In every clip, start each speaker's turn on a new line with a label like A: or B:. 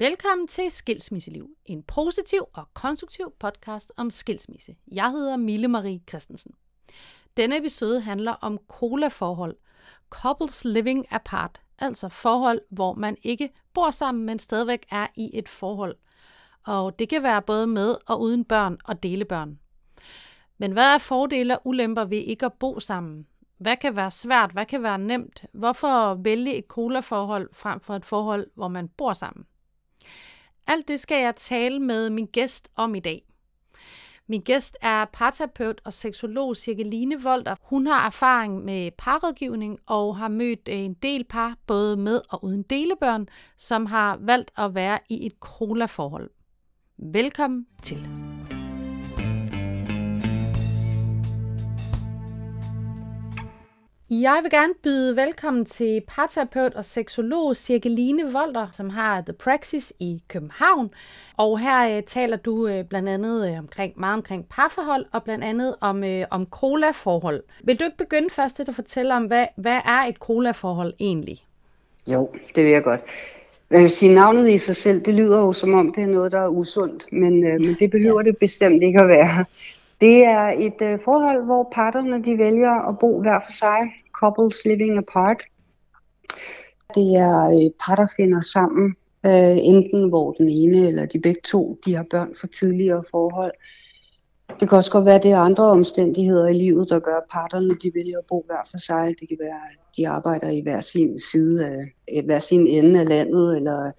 A: Velkommen til Skilsmisseliv, en positiv og konstruktiv podcast om skilsmisse. Jeg hedder Mille Marie Christensen. Denne episode handler om cola-forhold, couples living apart, altså forhold, hvor man ikke bor sammen, men stadigvæk er i et forhold. Og det kan være både med og uden børn og delebørn. Men hvad er fordele og ulemper ved ikke at bo sammen? Hvad kan være svært? Hvad kan være nemt? Hvorfor vælge et cola-forhold frem for et forhold, hvor man bor sammen? Alt det skal jeg tale med min gæst om i dag. Min gæst er parterapeut og seksolog Cirkeline Volter. Hun har erfaring med parrådgivning og har mødt øh, en del par, både med og uden delebørn, som har valgt at være i et cola-forhold. Velkommen til. Jeg vil gerne byde velkommen til parterapeut og seksolog Cirkeline Volter, som har The Praxis i København. Og her uh, taler du uh, blandt andet uh, omkring, meget omkring parforhold og blandt andet om, uh, om cola-forhold. Vil du ikke begynde først til at fortælle om, hvad, hvad er et cola-forhold egentlig?
B: Jo, det vil jeg godt. Jeg vil sige, navnet i sig selv, det lyder jo som om, det er noget, der er usundt, men, øh, men det behøver ja. det bestemt ikke at være. Det er et øh, forhold, hvor parterne de vælger at bo hver for sig, couples living apart. Det er øh, par, der finder sammen, øh, enten hvor den ene eller de begge to, de har børn fra tidligere forhold. Det kan også godt være, at det er andre omstændigheder i livet, der gør, at parterne de vælger at bo hver for sig. Det kan være, at de arbejder i hver sin side af hver sin ende af landet, eller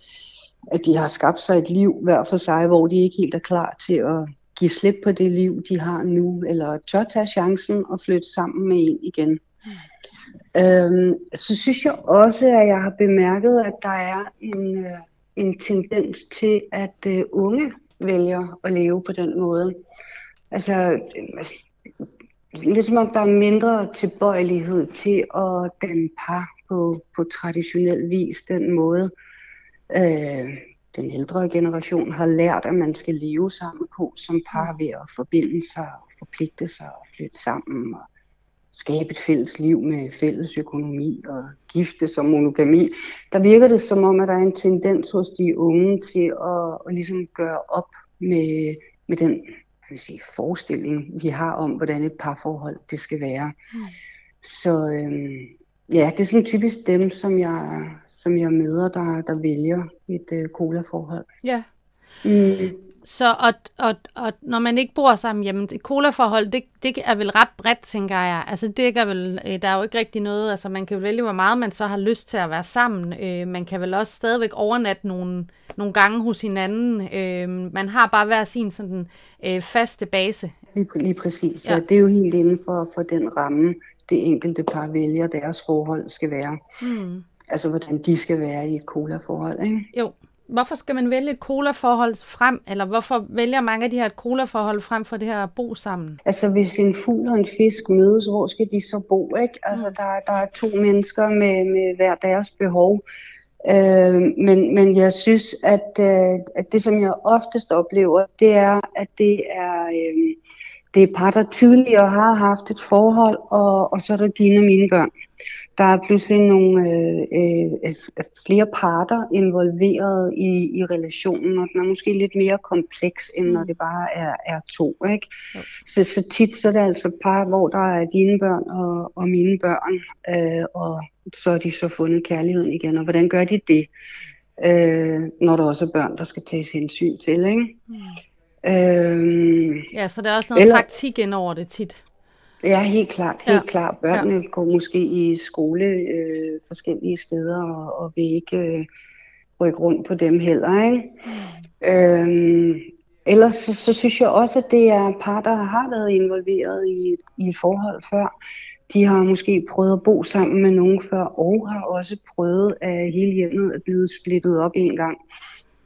B: at de har skabt sig et liv hver for sig, hvor de ikke helt er klar til at give slip på det liv, de har nu, eller tør tage chancen og flytte sammen med en igen. Mm. Øhm, så synes jeg også, at jeg har bemærket, at der er en, øh, en tendens til, at øh, unge vælger at leve på den måde. Altså, øh, lidt som om der er mindre tilbøjelighed til at danne par på, på traditionel vis, den måde. Øh, den ældre generation har lært, at man skal leve sammen på som par ved at forbinde sig og forpligte sig og flytte sammen og skabe et fælles liv med fælles økonomi og gifte som monogami. Der virker det som om, at der er en tendens hos de unge til at, at ligesom gøre op med, med den kan sige, forestilling, vi har om, hvordan et parforhold det skal være. Mm. Så øhm, Ja, det er sådan typisk dem, som jeg, som jeg møder, der, der vælger et uh, cola-forhold.
A: Ja. Mm. Så og, og, og når man ikke bor sammen, jamen et cola-forhold, det, det er vel ret bredt, tænker jeg. Altså det er vel, øh, der er jo ikke rigtig noget, altså man kan jo vælge, hvor meget man så har lyst til at være sammen. Øh, man kan vel også stadigvæk overnatte nogle, nogle gange hos hinanden. Øh, man har bare hver sin sådan øh, faste base.
B: Lige, lige præcis, ja. ja. Det er jo helt inden for, for den ramme, det enkelte par vælger, deres forhold skal være. Mm. Altså, hvordan de skal være i et cola-forhold, ikke?
A: Jo. Hvorfor skal man vælge et cola-forhold frem, eller hvorfor vælger mange af de her et cola-forhold frem for det her at bo sammen?
B: Altså, hvis en fugl og en fisk mødes, hvor skal de så bo, ikke? Altså, mm. der, der er to mennesker med, med hver deres behov. Øh, men, men jeg synes, at, øh, at det, som jeg oftest oplever, det er, at det er... Øh, det er par, der tidligere har haft et forhold, og, og så er der dine og mine børn. Der er pludselig nogle øh, øh, flere parter involveret i, i relationen, og den er måske lidt mere kompleks, end når mm. det bare er, er to. Ikke? Så, så tit så er det altså par, hvor der er dine børn og, og mine børn, øh, og så er de så fundet kærligheden igen. Og hvordan gør de det, øh, når der også er børn, der skal tages hensyn til? Ikke? Mm.
A: Øhm, ja, så der er også noget eller, praktik ind over det tit.
B: Ja, helt klart. Helt ja. klart. Børnene ja. går måske i skole øh, forskellige steder og, og vil ikke øh, rykke rundt på dem heller. Ikke? Mm. Øhm, ellers så, så synes jeg også, at det er par, der har været involveret i, i et forhold før. De har måske prøvet at bo sammen med nogen før, og har også prøvet, at hele hjemmet er blevet splittet op en gang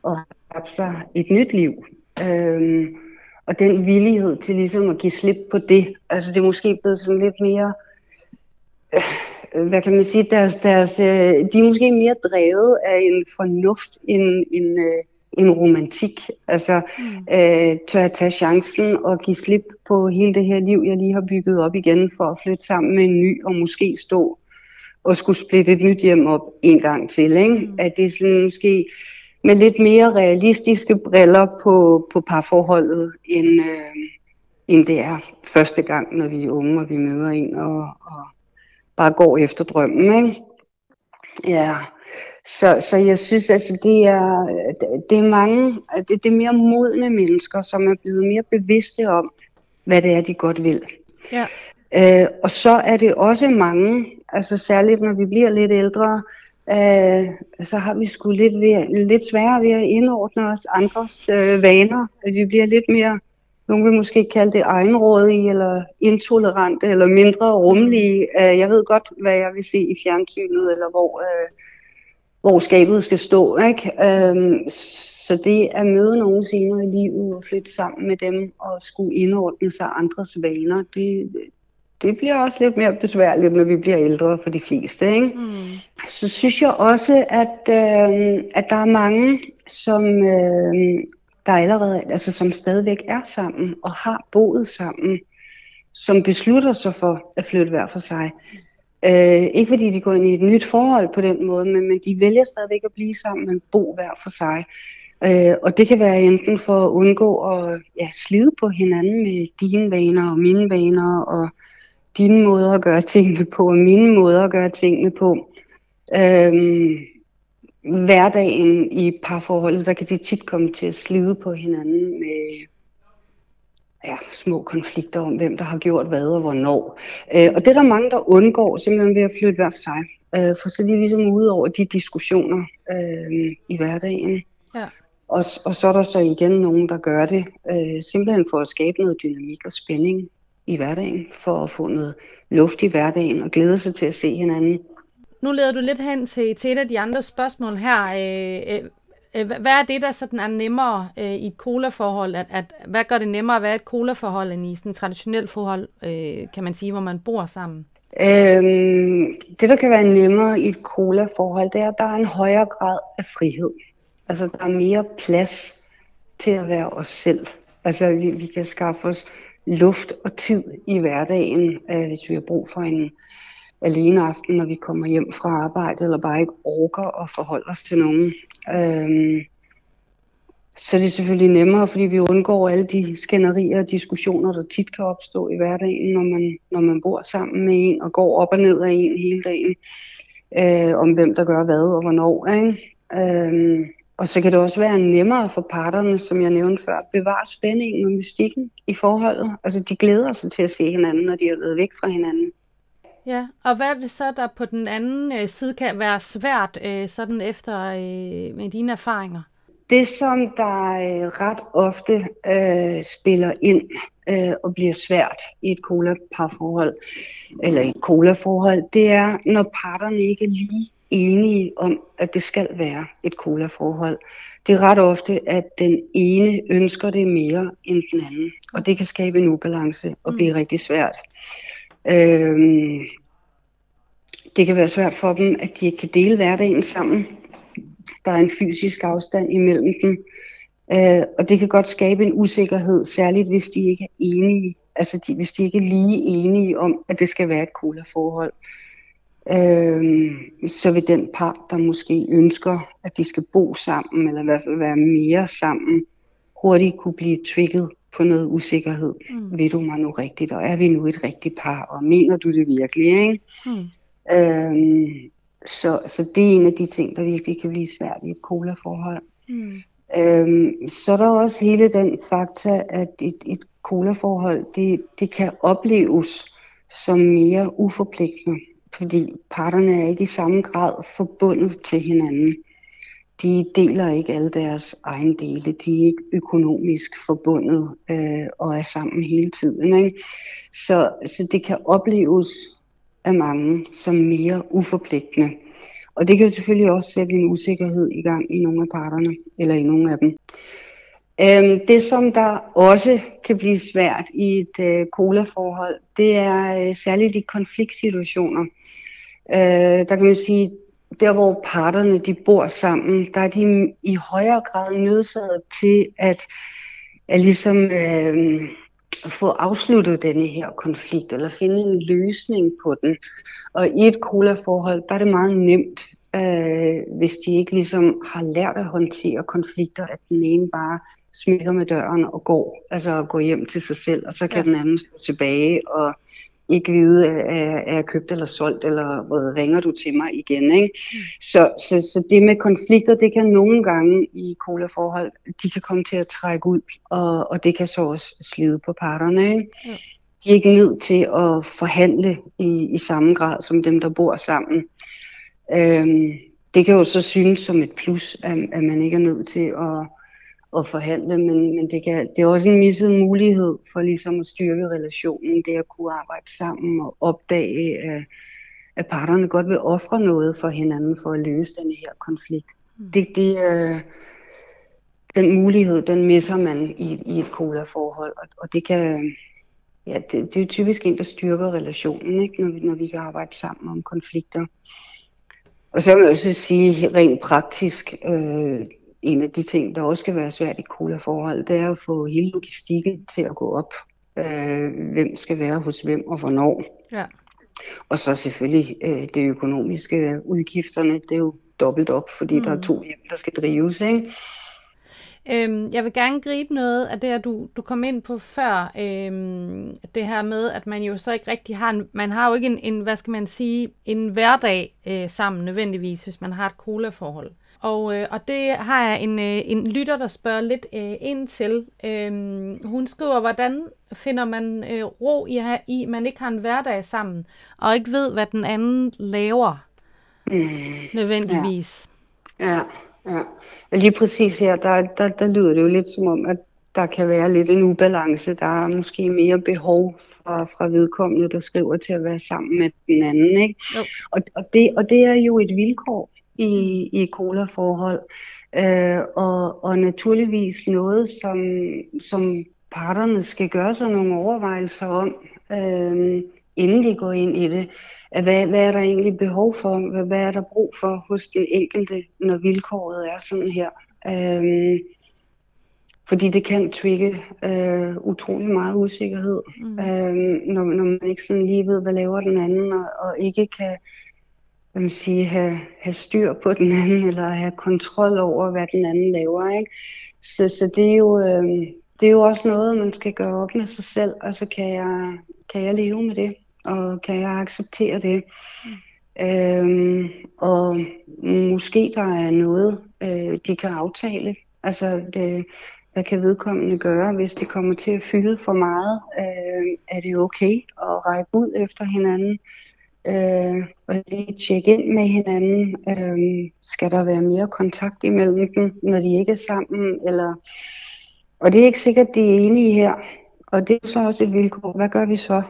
B: og har sig et nyt liv. Øhm, og den villighed til ligesom at give slip på det. Altså det er måske blevet sådan lidt mere, øh, hvad kan man sige, deres, deres, øh, de er måske mere drevet af en fornuft end en, øh, en romantik. Altså mm. øh, tør at tage chancen og give slip på hele det her liv, jeg lige har bygget op igen for at flytte sammen med en ny og måske stå og skulle splitte et nyt hjem op en gang til. Ikke? Mm. At det er sådan måske med lidt mere realistiske briller på, på parforholdet, end, øh, end det er første gang, når vi er unge, og vi møder en og, og bare går efter drømmen. Ikke? Ja, så, så jeg synes, altså, det er, det er mange, det, det er mere modne mennesker, som er blevet mere bevidste om, hvad det er, de godt vil.
A: Ja.
B: Øh, og så er det også mange, altså særligt når vi bliver lidt ældre, øh, så har vi sgu lidt, ved, lidt sværere ved at indordne os andres øh, vaner. At vi bliver lidt mere, nogen vil måske kalde det egenrådige, eller intolerante, eller mindre rummelige. Øh, jeg ved godt, hvad jeg vil se i fjernsynet, eller hvor, øh, hvor skabet skal stå. Ikke? Øh, så det at møde nogen senere i livet og flytte sammen med dem og skulle indordne sig andres vaner, det, det bliver også lidt mere besværligt, når vi bliver ældre for de fleste. Ikke? Mm. Så synes jeg også, at, øh, at der er mange, som, øh, der allerede, altså, som stadigvæk er sammen og har boet sammen, som beslutter sig for at flytte hver for sig. Øh, ikke fordi de går ind i et nyt forhold på den måde, men, men de vælger stadigvæk at blive sammen, men bo hver for sig. Øh, og det kan være enten for at undgå at ja, slide på hinanden med dine vaner og mine vaner, og dine måder at gøre tingene på, og mine måder at gøre tingene på. Øhm, hverdagen i parforholdet, der kan de tit komme til at slide på hinanden med ja, små konflikter om, hvem der har gjort hvad og hvornår. Øh, og det er der mange, der undgår simpelthen ved at flytte hver for sig. Øh, for så er de ligesom ude over de diskussioner øh, i hverdagen. Ja. Og, og så er der så igen nogen, der gør det øh, simpelthen for at skabe noget dynamik og spænding i hverdagen, for at få noget luft i hverdagen og glæde sig til at se hinanden.
A: Nu leder du lidt hen til, til et af de andre spørgsmål her. Øh, øh, hvad er det, der sådan er nemmere øh, i et cola-forhold? At, at, hvad gør det nemmere at være et cola-forhold end i sådan et traditionelt forhold, øh, kan man sige, hvor man bor sammen?
B: Øhm, det, der kan være nemmere i et cola-forhold, det er, at der er en højere grad af frihed. Altså, der er mere plads til at være os selv. Altså, vi, vi kan skaffe os luft og tid i hverdagen, øh, hvis vi har brug for en alene aften, når vi kommer hjem fra arbejde, eller bare ikke orker at forholde os til nogen. Øhm, så det er selvfølgelig nemmere, fordi vi undgår alle de skænderier og diskussioner, der tit kan opstå i hverdagen, når man, når man bor sammen med en og går op og ned af en hele dagen, øh, om hvem der gør hvad og hvornår. Ikke? Øhm, og så kan det også være nemmere for parterne, som jeg nævnte før, at bevare spændingen og mystikken i forholdet. Altså de glæder sig til at se hinanden, når de er været væk fra hinanden.
A: Ja, og hvad er det så, der på den anden øh, side kan være svært, øh, sådan efter øh, med dine erfaringer?
B: Det, som der øh, ret ofte øh, spiller ind øh, og bliver svært i et cola-parforhold, eller i et cola-forhold, det er, når parterne ikke lige enige om, at det skal være et cola-forhold. Det er ret ofte, at den ene ønsker det mere end den anden, og det kan skabe en ubalance og blive mm. rigtig svært. Øhm, det kan være svært for dem, at de ikke kan dele hverdagen sammen. Der er en fysisk afstand imellem dem, øh, og det kan godt skabe en usikkerhed, særligt hvis de ikke er enige, altså de, hvis de ikke er lige enige om, at det skal være et cola-forhold øh, så vil den par, der måske ønsker, at de skal bo sammen, eller i hvert fald være mere sammen, hurtigt kunne blive trigget på noget usikkerhed. Mm. Ved du mig nu rigtigt, og er vi nu et rigtigt par, og mener du det virkelig, ikke? Mm. Øhm, så, så det er en af de ting, der virkelig kan blive svært i et cola-forhold. Mm. Øhm, så er der også hele den fakta, at et, et cola-forhold, det, det kan opleves som mere uforpligtende fordi parterne er ikke i samme grad forbundet til hinanden. De deler ikke alle deres egen dele, de er ikke økonomisk forbundet øh, og er sammen hele tiden. Ikke? Så, så det kan opleves af mange som mere uforpligtende. Og det kan jo selvfølgelig også sætte en usikkerhed i gang i nogle af parterne, eller i nogle af dem. Øhm, det, som der også kan blive svært i et øh, cola-forhold, det er øh, særligt i konfliktsituationer. Øh, der kan man sige, der hvor parterne de bor sammen, der er de i højere grad nødsaget til at, at ligesom øh, få afsluttet denne her konflikt, eller finde en løsning på den. Og i et cola-forhold, der er det meget nemt øh, hvis de ikke ligesom har lært at håndtere konflikter, at den ene bare smækker med døren og går, altså går hjem til sig selv, og så kan ja. den anden stå tilbage og ikke vide, er, er jeg købt eller solgt, eller hvad ringer du til mig igen. Ikke? Mm. Så, så, så det med konflikter, det kan nogle gange i cola-forhold, de kan komme til at trække ud, og, og det kan så også slide på parterne. Ikke? Ja. De er ikke nødt til at forhandle i, i samme grad som dem, der bor sammen. Øhm, det kan jo så synes som et plus, at, at man ikke er nødt til at at forhandle, men, men det, kan, det er også en misset mulighed for ligesom at styrke relationen, det at kunne arbejde sammen og opdage, at, at parterne godt vil ofre noget for hinanden for at løse den her konflikt. Mm. Det, det er, den mulighed, den misser man i, i et cola-forhold, og, og det kan, ja, det, det er typisk en, der styrker relationen, ikke? Når, vi, når vi kan arbejde sammen om konflikter. Og så vil jeg også sige rent praktisk, øh, en af de ting, der også skal være svært i cola-forhold, det er at få hele logistikken til at gå op. Øh, hvem skal være hos hvem og hvornår. Ja. Og så selvfølgelig øh, det økonomiske udgifterne, det er jo dobbelt op, fordi mm. der er to hjem, der skal drives. Ikke?
A: Øhm, jeg vil gerne gribe noget af det, du, du kom ind på før. Øhm, det her med, at man jo så ikke rigtig har en, man har jo ikke en, en hvad skal man sige, en hverdag øh, sammen nødvendigvis, hvis man har et cola-forhold. Og, øh, og det har jeg en, øh, en lytter, der spørger lidt øh, ind til. Øhm, hun skriver, hvordan finder man øh, ro i, i, man ikke har en hverdag sammen, og ikke ved, hvad den anden laver mm. nødvendigvis.
B: Ja. ja, ja. Lige præcis her, der, der, der lyder det jo lidt som om, at der kan være lidt en ubalance. Der er måske mere behov fra, fra vedkommende, der skriver til at være sammen med den anden. Ikke? Og, og, det, og det er jo et vilkår i, i cola-forhold. Øh, og, og naturligvis noget, som, som parterne skal gøre sig nogle overvejelser om, øh, inden de går ind i det. Hvad, hvad er der egentlig behov for? Hvad, hvad er der brug for hos det enkelte, når vilkåret er sådan her? Øh, fordi det kan trigge øh, utrolig meget usikkerhed, mm. øh, når, når man ikke sådan lige ved, hvad laver den anden, og, og ikke kan hvad man sige, have, have styr på den anden, eller have kontrol over, hvad den anden laver. Ikke? Så, så det, er jo, øh, det er jo også noget, man skal gøre op med sig selv. og så kan jeg, kan jeg leve med det? Og kan jeg acceptere det? Mm. Øhm, og måske der er noget, øh, de kan aftale. Altså, det, hvad kan vedkommende gøre, hvis det kommer til at fylde for meget? Øh, er det okay at række ud efter hinanden? Øh, og lige tjekke ind med hinanden. Øh, skal der være mere kontakt imellem dem, når de ikke er sammen? Eller... Og det er ikke sikkert, de er enige her. Og det er så også et vilkår. Hvad gør vi så?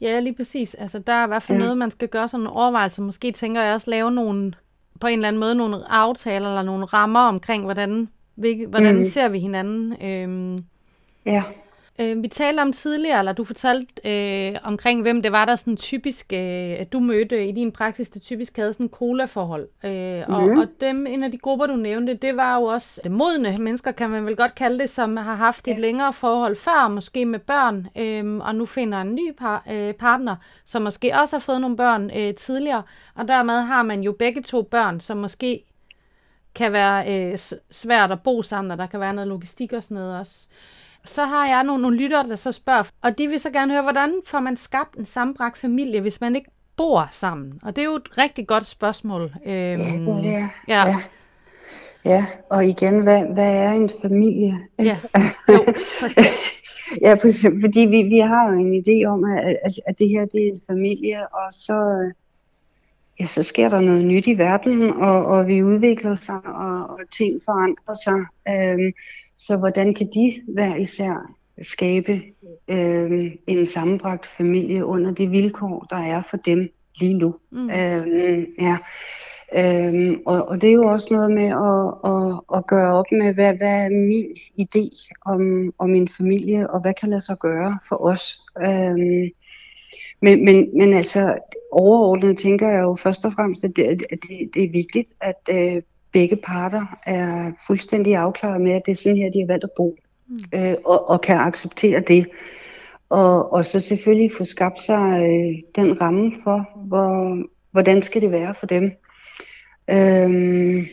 A: Ja, lige præcis. Altså, der er i hvert fald ja. noget, man skal gøre sådan en overvejelse. Måske tænker jeg også lave nogle, på en eller anden måde nogle aftaler eller nogle rammer omkring, hvordan, hvordan mm. ser vi hinanden. Øhm,
B: ja.
A: Øh, vi talte om tidligere, eller du fortalte øh, omkring, hvem det var, der sådan typisk, øh, du mødte i din praksis, der typisk havde sådan cola-forhold. Øh, mm. og, mhm. og dem, en af de grupper, du nævnte, det var jo også modne mennesker, kan man vel godt kalde det, som har haft et ja. længere forhold før, måske med børn, øh, og nu finder en ny par, øh, partner, som måske også har fået nogle børn øh, tidligere, og dermed har man jo begge to børn, som måske kan være øh, svært at bo sammen, og der kan være noget logistik og sådan noget også. Så har jeg nogle, nogle lyttere, der så spørger, og de vil så gerne høre, hvordan får man skabt en sammenbragt familie, hvis man ikke bor sammen? Og det er jo et rigtig godt spørgsmål. Øhm,
B: ja, det er det. Ja. ja. Ja, og igen, hvad, hvad er en familie?
A: Ja, jo, præcis.
B: ja, præcis, fordi vi, vi har jo en idé om, at, at, at det her det er en familie, og så, ja, så sker der noget nyt i verden, og, og vi udvikler sig, og, og ting forandrer sig. Øhm, så hvordan kan de hver især skabe øh, en sammenbragt familie under de vilkår, der er for dem lige nu? Mm. Øh, ja. Øhm, og, og det er jo også noget med at, at, at gøre op med, hvad, hvad er min idé om, om min familie, og hvad kan lade sig gøre for os. Øhm, men, men, men altså overordnet tænker jeg jo først og fremmest, at det, at det, det er vigtigt, at øh, begge parter er fuldstændig afklaret med, at det er sådan her, de har valgt at bo, mm. øh, og, og kan acceptere det. Og, og så selvfølgelig få skabt sig øh, den ramme for, hvor, hvordan skal det være for dem? Øhm,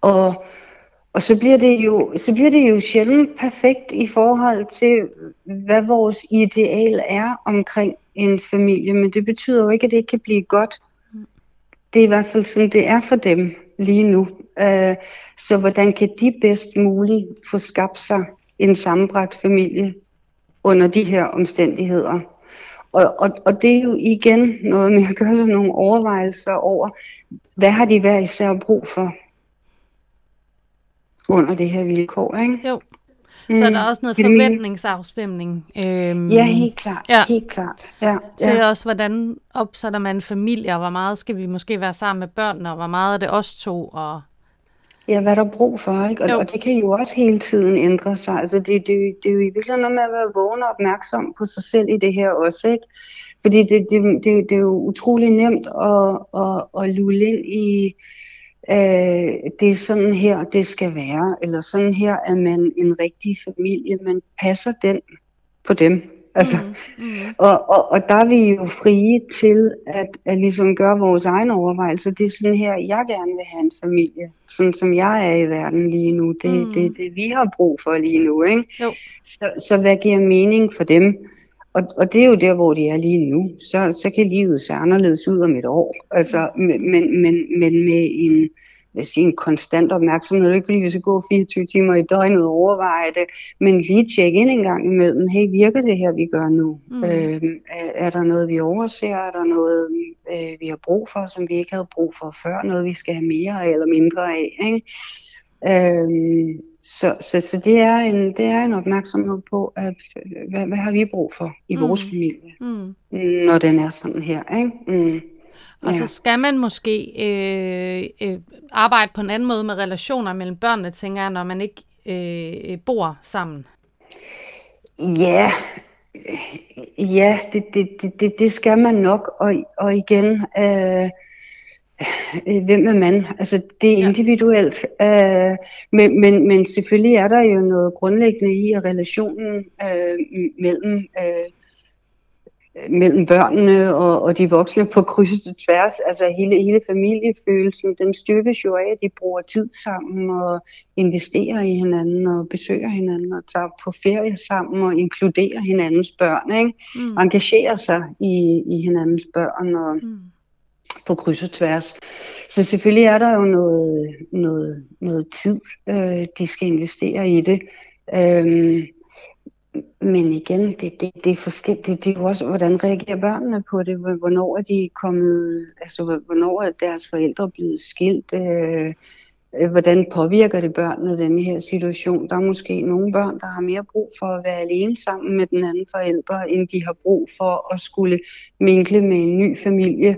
B: og, og så bliver det jo så bliver det jo sjældent perfekt i forhold til hvad vores ideal er omkring en familie, men det betyder jo ikke at det ikke kan blive godt. Det er i hvert fald sådan det er for dem lige nu. Øh, så hvordan kan de bedst muligt få skabt sig en sammenbragt familie under de her omstændigheder? Og, og, og det er jo igen noget med at gøre sig nogle overvejelser over, hvad har de hver især brug for under det her vilkår, ikke?
A: Jo. Så er der også noget forventningsafstemning.
B: Øhm, ja, helt klart. Ja. Helt klart. Ja,
A: til ja. også, hvordan opsætter man en familie, og hvor meget skal vi måske være sammen med børnene, og hvor meget er det os to, og
B: Ja, hvad der er brug for, ikke? Og, og det kan jo også hele tiden ændre sig. Altså det, det, det er jo i virkeligheden noget med at være vågen og opmærksom på sig selv i det her også, ikke? Fordi det, det, det, det er jo utrolig nemt at, at, at lulle ind i, øh, det er sådan her, det skal være, eller sådan her er man en rigtig familie, man passer den på dem. Altså, mm, mm. Og, og, og der er vi jo frie til at, at ligesom gøre vores egne overvejelser. Det er sådan her, jeg gerne vil have en familie, sådan som jeg er i verden lige nu. Det er mm. det, det, vi har brug for lige nu. Ikke? Jo. Så, så hvad giver mening for dem? Og, og det er jo der, hvor de er lige nu. Så, så kan livet se anderledes ud om et år. Altså, men, men, men med en vil sige, en konstant opmærksomhed. Det er ikke fordi, vi skal gå 24 timer i døgnet og overveje det, men lige tjekke ind en gang imellem. Hey, virker det her, vi gør nu? Mm. Øh, er, er der noget, vi overser? Er der noget, øh, vi har brug for, som vi ikke havde brug for før? Noget, vi skal have mere eller mindre af? Ikke? Øh, så, så, så det, er en, det er en opmærksomhed på, at hvad, hvad har vi brug for i mm. vores familie, mm. når den er sådan her. Ikke? Mm.
A: Og ja. så skal man måske øh, øh, arbejde på en anden måde med relationer mellem børnene, tænker jeg, når man ikke øh, bor sammen.
B: Ja, ja det, det, det, det skal man nok. Og, og igen, øh, hvem er man? Altså, det er individuelt. Ja. Øh, men, men, men selvfølgelig er der jo noget grundlæggende i, at relationen øh, mellem øh, mellem børnene og, og de voksne på kryds og tværs. Altså hele, hele familiefølelsen, den styrkes jo af, at de bruger tid sammen og investerer i hinanden og besøger hinanden og tager på ferie sammen og inkluderer hinandens børn. Ikke? Mm. Engagerer sig i, i hinandens børn og mm på kryds og tværs. Så selvfølgelig er der jo noget, noget, noget tid, øh, de skal investere i det. Øhm, men igen, det, det, det er forskelligt. Det, det er jo også, hvordan reagerer børnene på det? Hvornår er de kommet, altså hvornår er deres forældre blevet skilt? Øh, øh, hvordan påvirker det børnene den her situation? Der er måske nogle børn, der har mere brug for at være alene sammen med den anden forældre, end de har brug for at skulle minkle med en ny familie.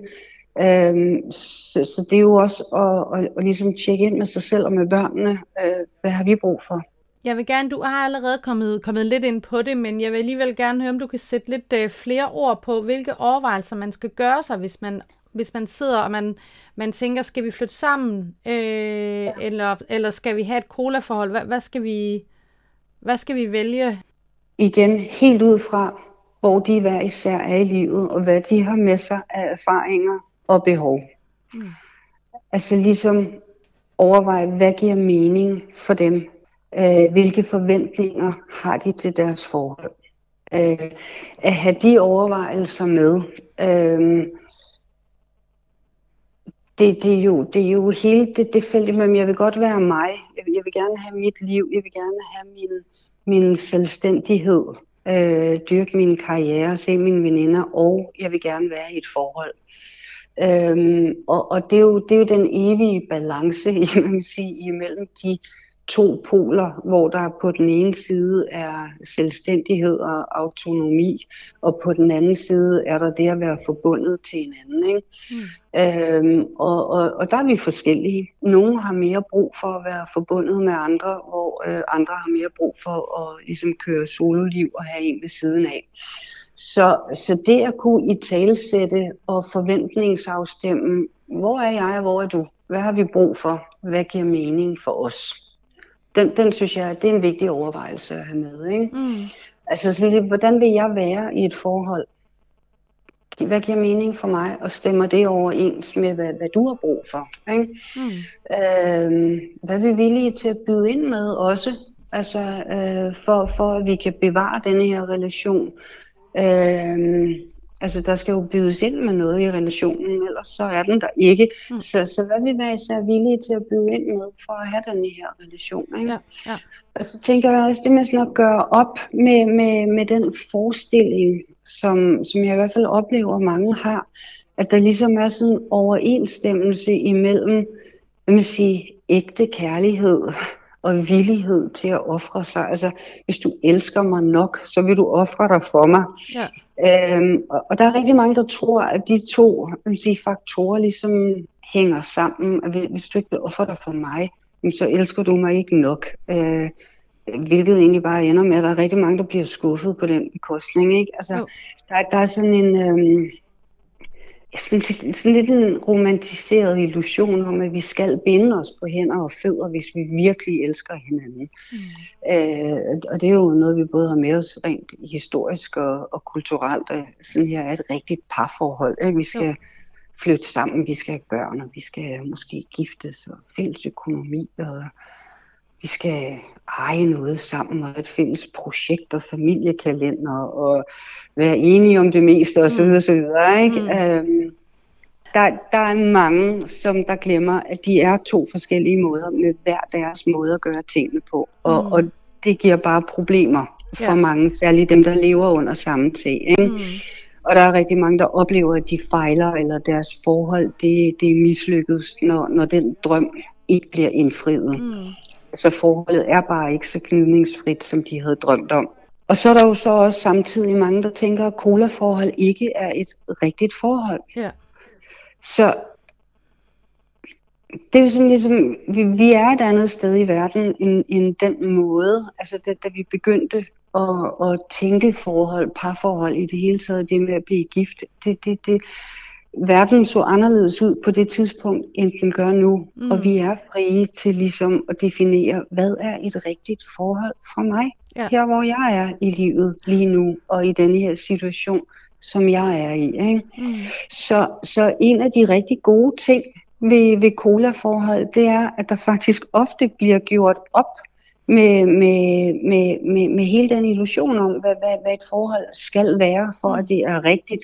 B: Øhm, så, så det er jo også at, at, at ligesom tjekke ind med sig selv og med børnene. Øh, hvad har vi brug for?
A: Jeg vil gerne, du har allerede kommet, kommet lidt ind på det, men jeg vil alligevel gerne høre, om du kan sætte lidt øh, flere ord på, hvilke overvejelser man skal gøre sig, hvis man, hvis man sidder og man, man tænker, skal vi flytte sammen, øh, ja. eller, eller skal vi have et cola-forhold? Hvad, hvad, skal vi, hvad skal vi vælge?
B: Igen, helt ud fra, hvor de hver især er i livet, og hvad de har med sig af erfaringer og behov. Mm. Altså ligesom overveje, hvad giver mening for dem Øh, hvilke forventninger har de til deres forhold? Øh, at have de overvejelser med. Øh, det, det, er jo, det er jo hele det, det felt, men jeg vil godt være mig. Jeg vil, jeg vil gerne have mit liv. Jeg vil gerne have min, min selvstændighed. Øh, dyrke min karriere, se mine veninder, og jeg vil gerne være i et forhold. Øhm, og og det, er jo, det er jo den evige balance man kan sige, imellem de to poler, hvor der på den ene side er selvstændighed og autonomi, og på den anden side er der det at være forbundet til hinanden. Ikke? Mm. Øhm, og, og, og der er vi forskellige. Nogle har mere brug for at være forbundet med andre, hvor øh, andre har mere brug for at ligesom, køre sololiv og have en ved siden af. Så, så det at kunne i talsætte og forventningsafstemme, hvor er jeg og hvor er du? Hvad har vi brug for? Hvad giver mening for os? den, den synes jeg, det er en vigtig overvejelse at have med. Ikke? Mm. Altså sådan lidt, hvordan vil jeg være i et forhold? hvad giver mening for mig, og stemmer det overens med, hvad, hvad du har brug for. Ikke? Mm. Øh, hvad er vi villige til at byde ind med også, altså øh, for, for at vi kan bevare denne her relation. Øh, altså der skal jo bydes ind med noget i relationen, ellers så er den der ikke. Mm. Så, så hvad vi være især villige til at byde ind med for at have den her relation. Ikke? Ja, ja. Og så tænker jeg også det med sådan at gøre op med, med, med den forestilling, som, som jeg i hvert fald oplever, mange har, at der ligesom er sådan en overensstemmelse imellem, hvad man sige, ægte kærlighed og villighed til at ofre sig. Altså, hvis du elsker mig nok, så vil du ofre dig for mig. Ja. Øhm, og, og der er rigtig mange, der tror, at de to vil sige, faktorer ligesom hænger sammen. At hvis du ikke vil ofre dig for mig, så elsker du mig ikke nok. Øh, hvilket egentlig bare ender med, at der er rigtig mange, der bliver skuffet på den bekostning. Ikke? Altså, der, der er sådan en... Øhm, sådan, sådan lidt en romantiseret illusion om, at vi skal binde os på hænder og fødder, hvis vi virkelig elsker hinanden. Mm. Øh, og det er jo noget, vi både har med os rent historisk og, og kulturelt. Og sådan her er et rigtigt parforhold. Ikke? Vi skal jo. flytte sammen, vi skal have børn, og vi skal måske giftes og fælles økonomi og vi skal eje noget sammen og et fælles projekt og familiekalender og være enige om det meste osv. Mm. osv. Ikke? Mm. Øhm, der, der er mange, som der glemmer, at de er to forskellige måder med hver deres måde at gøre tingene på. Og, mm. og det giver bare problemer for ja. mange, særligt dem, der lever under samme tag. Ikke? Mm. Og der er rigtig mange, der oplever, at de fejler, eller deres forhold, det, det er mislykket, når, når den drøm ikke bliver indfriet. Mm. Så forholdet er bare ikke så gnidningsfrit, som de havde drømt om. Og så er der jo så også samtidig mange, der tænker, at colaforhold ikke er et rigtigt forhold. Ja. Så det er jo sådan ligesom, vi, vi er et andet sted i verden end, end den måde, altså det, da vi begyndte at, at tænke forhold, parforhold i det hele taget, det med at blive gift, det, det, det, verden så anderledes ud på det tidspunkt, end den gør nu. Mm. Og vi er frie til ligesom at definere, hvad er et rigtigt forhold for mig? Ja. Her hvor jeg er i livet lige nu, og i denne her situation, som jeg er i. Ikke? Mm. Så, så en af de rigtig gode ting ved, ved cola-forhold, det er, at der faktisk ofte bliver gjort op med, med, med, med, med hele den illusion om, hvad, hvad, hvad et forhold skal være, for at det er rigtigt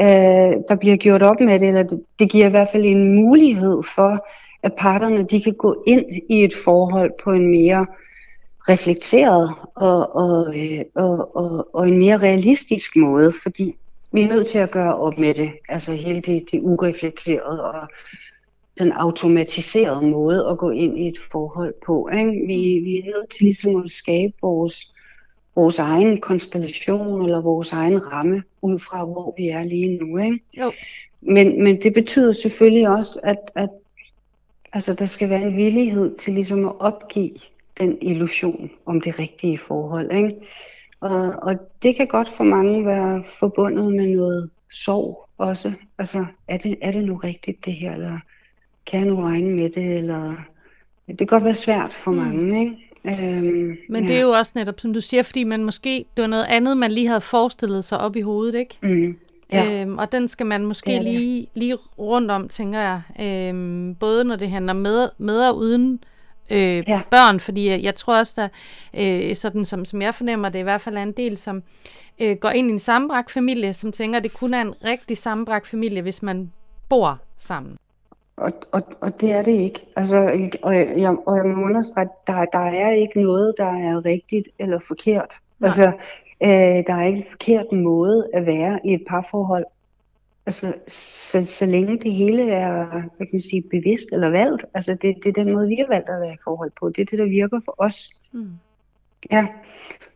B: øh, der bliver gjort op med det, eller det, det giver i hvert fald en mulighed for, at parterne de kan gå ind i et forhold på en mere reflekteret og, og, øh, og, og, og en mere realistisk måde, fordi vi er nødt til at gøre op med det, altså hele det, det ureflekterede og den automatiserede måde at gå ind i et forhold på. Ikke? Vi, vi er nødt til ligesom at skabe vores vores egen konstellation eller vores egen ramme ud fra, hvor vi er lige nu. Ikke? Jo. Men, men det betyder selvfølgelig også, at, at altså, der skal være en villighed til ligesom at opgive den illusion om det rigtige forhold. Ikke? Og, og det kan godt for mange være forbundet med noget sorg også. Altså, er det, er det nu rigtigt det her, eller kan jeg nu regne med det, eller det kan godt være svært for mm. mange, ikke?
A: Øhm, Men det er jo også netop, som du siger, fordi man måske, det var noget andet, man lige havde forestillet sig op i hovedet, ikke? Mm. Ja. Øhm, og den skal man måske ja, lige, lige rundt om, tænker jeg. Øhm, både når det handler med, med og uden øh, ja. børn, fordi jeg, jeg tror også, der, øh, sådan som, som jeg fornemmer det, i hvert fald er en del, som øh, går ind i en sammenbragt familie, som tænker, at det kun er en rigtig sammenbragt familie, hvis man bor sammen.
B: Og, og, og det er det ikke. Altså, og, jeg, og jeg må understrege, der, der er ikke noget, der er rigtigt eller forkert. Nej. Altså, øh, der er ikke en forkert måde at være i et parforhold. Altså, så, så længe det hele er hvad kan man sige, bevidst eller valgt, altså det, det er den måde, vi har valgt at være i forhold på. Det er det, der virker for os. Mm. Ja.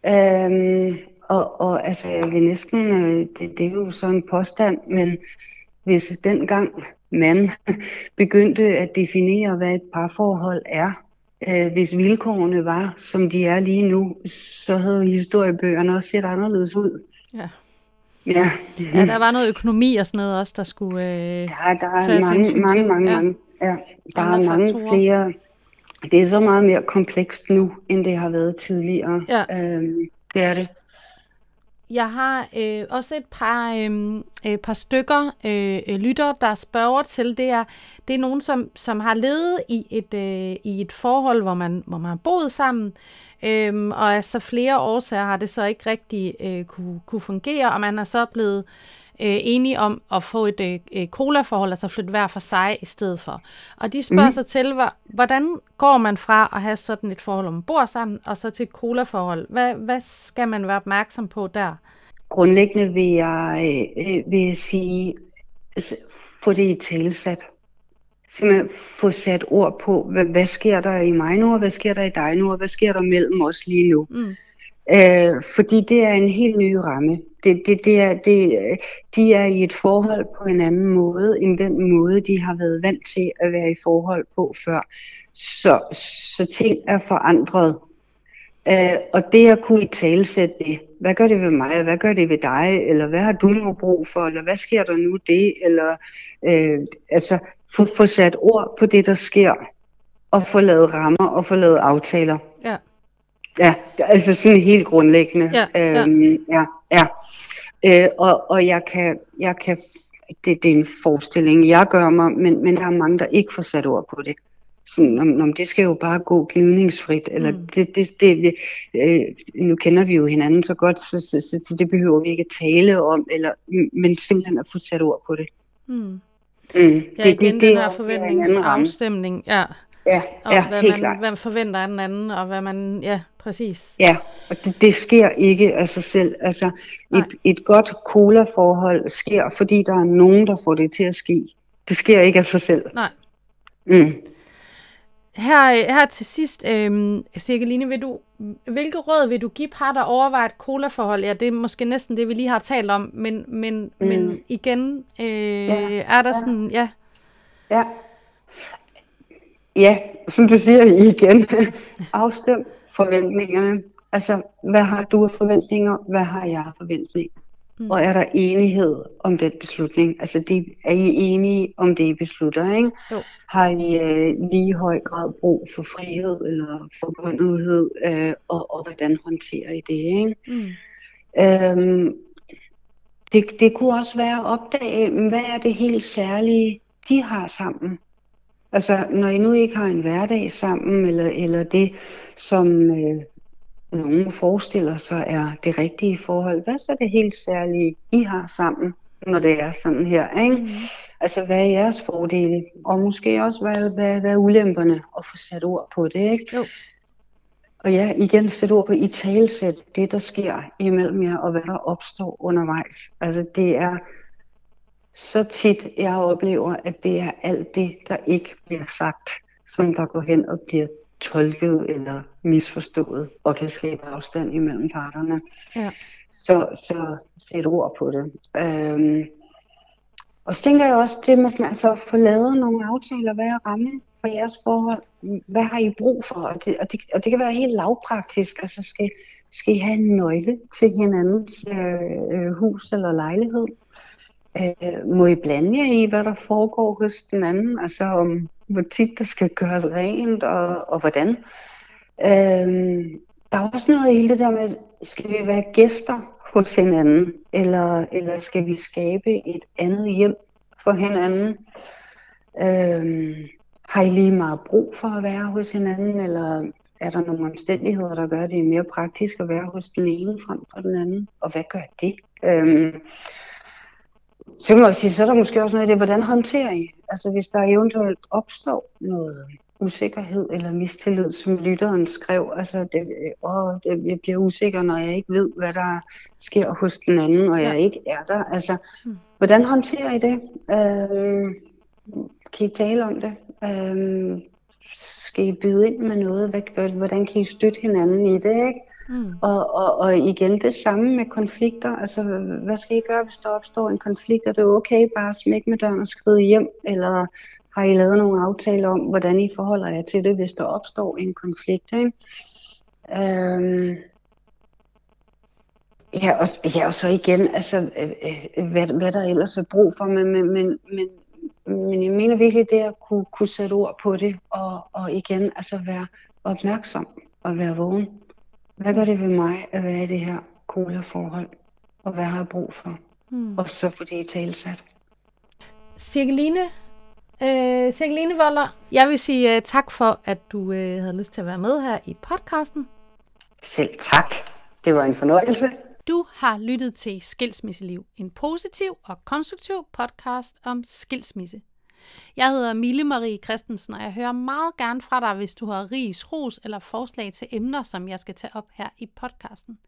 B: Øhm, og, og altså, jeg vil næsten, øh, det, det er jo sådan en påstand, men hvis dengang man begyndte at definere, hvad et parforhold er. Øh, hvis vilkårene var, som de er lige nu, så havde historiebøgerne også set anderledes ud.
A: Ja. Ja. ja, der var noget økonomi og sådan noget også, der skulle øh, Ja,
B: der er mange, mange, mange, ja. mange. Ja, der Andre er mange faktorer. flere. Det er så meget mere komplekst nu, end det har været tidligere. Ja. Øhm, det er det
A: jeg har øh, også et par, øh, et par stykker øh, øh lytter, der spørger til, det er, det er nogen, som, som har levet i et, øh, i et forhold, hvor man, hvor man har boet sammen, øh, og altså flere årsager har det så ikke rigtig øh, kunne, kunne fungere, og man er så blevet øh, øh, enige om at få et øh, cola-forhold, altså flytte hver for sig i stedet for. Og de spørger mm. sig til, hvordan går man fra at have sådan et forhold, om man bor sammen, og så til et cola-forhold? Hvad, hvad skal man være opmærksom på der?
B: Grundlæggende vil jeg, øh, vil sige, få det i talesat. Simpelthen få sat ord på, hvad, hvad sker der i mig nu, og hvad sker der i dig nu, og hvad sker der mellem os lige nu. Mm. Øh, fordi det er en helt ny ramme. Det, det, det er, det, de er i et forhold på en anden måde, end den måde, de har været vant til at være i forhold på før. Så, så ting er forandret. Øh, og det at kunne i talesætte det, hvad gør det ved mig, hvad gør det ved dig, eller hvad har du nu brug for, eller hvad sker der nu det, eller øh, altså få, få sat ord på det, der sker, og få lavet rammer og få lavet aftaler.
A: Ja.
B: Ja, altså sådan helt grundlæggende. Ja, øhm, ja. ja, ja. Øh, og, og jeg kan, jeg kan det, det er en forestilling, jeg gør mig, men, men der er mange, der ikke får sat ord på det. Sådan, om, om det skal jo bare gå gnidningsfrit, eller mm. det, det, det, øh, nu kender vi jo hinanden så godt, så, så, så, så det behøver vi ikke at tale om, eller, men simpelthen at få sat ord på det.
A: Mm. Mm. Ja, igen det, det, den her forventningsafstemning, ja.
B: Ja,
A: og
B: ja
A: hvad
B: helt
A: man,
B: klart.
A: hvad man forventer af den anden, og hvad man, ja, præcis.
B: Ja, og det, det sker ikke af sig selv. Altså, et, et godt cola-forhold sker, fordi der er nogen, der får det til at ske. Det sker ikke af sig selv.
A: Nej.
B: Mm.
A: Her, her til sidst, øh, Cirkeline, vil du, hvilke råd vil du give par, der overvejer et cola-forhold? Ja, det er måske næsten det, vi lige har talt om, men, men, mm. men igen, øh, ja. er der sådan, ja.
B: Ja, Ja, som du siger igen, afstem forventningerne. Altså, hvad har du af forventninger? Hvad har jeg af forventninger? Mm. Og er der enighed om den beslutning? Altså, de, er I enige om det, I beslutter? Ikke? Jo. Har I øh, lige høj grad brug for frihed eller forbundethed? Øh, og, og hvordan håndterer I det? Ikke? Mm. Øhm, det, det kunne også være at opdage, hvad er det helt særlige, de har sammen? Altså, når I nu ikke har en hverdag sammen, eller, eller det, som øh, nogen forestiller sig er det rigtige forhold, hvad så er det helt særlige, I har sammen, når det er sådan her, ikke? Mm. Altså, hvad er jeres fordele? Og måske også, hvad, hvad, hvad er ulemperne? at få sat ord på det, ikke? Jo. Og ja, igen sæt ord på i talsæt det, der sker imellem jer, og hvad der opstår undervejs. Altså, det er så tit, jeg oplever, at det er alt det, der ikke bliver sagt, som der går hen og bliver tolket eller misforstået, og kan skabe afstand imellem parterne. Ja. Så, så sæt ord på det. Øhm, og så tænker jeg også, det man altså få lavet nogle aftaler, hvad er rammen for jeres forhold? Hvad har I brug for? Og det, og det, og det kan være helt lavpraktisk. Altså skal, skal I have en nøgle til hinandens øh, øh hus eller lejlighed? Øh, må I blande jer i, hvad der foregår hos den anden? Altså om hvor tit der skal gøres rent, og, og hvordan? Øh, der er også noget i hele det der med, skal vi være gæster hos hinanden, eller, eller skal vi skabe et andet hjem for hinanden? Øh, har I lige meget brug for at være hos hinanden, eller er der nogle omstændigheder, der gør, det mere praktisk at være hos den ene frem for den anden? Og hvad gør det? Øh, så kan man sige, så er der måske også noget i det, hvordan håndterer I? Altså hvis der eventuelt opstår noget usikkerhed eller mistillid, som lytteren skrev, altså det, åh, det, jeg bliver usikker, når jeg ikke ved, hvad der sker hos den anden, og jeg ikke er der. Altså, hvordan håndterer I det? Øh, kan I tale om det? Øh, skal I byde ind med noget? Hvordan kan I støtte hinanden i det? Ikke? Mm. Og, og, og igen det samme med konflikter. Altså, hvad skal I gøre, hvis der opstår en konflikt? Er det okay bare at smække med døren og skride hjem? Eller har I lavet nogle aftaler om, hvordan I forholder jer til det, hvis der opstår en konflikt? Ikke? Øhm, Ja, og, ja, og så igen, altså, øh, øh, hvad, hvad der ellers er brug for, men, men, men, men, men jeg mener virkelig det at kunne, kunne sætte ord på det, og, og igen, altså være opmærksom og være vågen. Hvad gør det ved mig at være i det her cola-forhold? og hvad har jeg brug for?
A: Hmm.
B: Og så få det i talsat.
A: Cirkeline, øh, Cirkeline Volder, jeg vil sige uh, tak for, at du uh, havde lyst til at være med her i podcasten.
B: Selv tak. Det var en fornøjelse.
A: Du har lyttet til Skilsmisseliv, en positiv og konstruktiv podcast om skilsmisse. Jeg hedder Mille Marie Christensen, og jeg hører meget gerne fra dig, hvis du har ris, ros eller forslag til emner, som jeg skal tage op her i podcasten.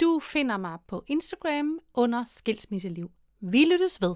A: Du finder mig på Instagram under Skilsmisseliv. Vi lyttes ved.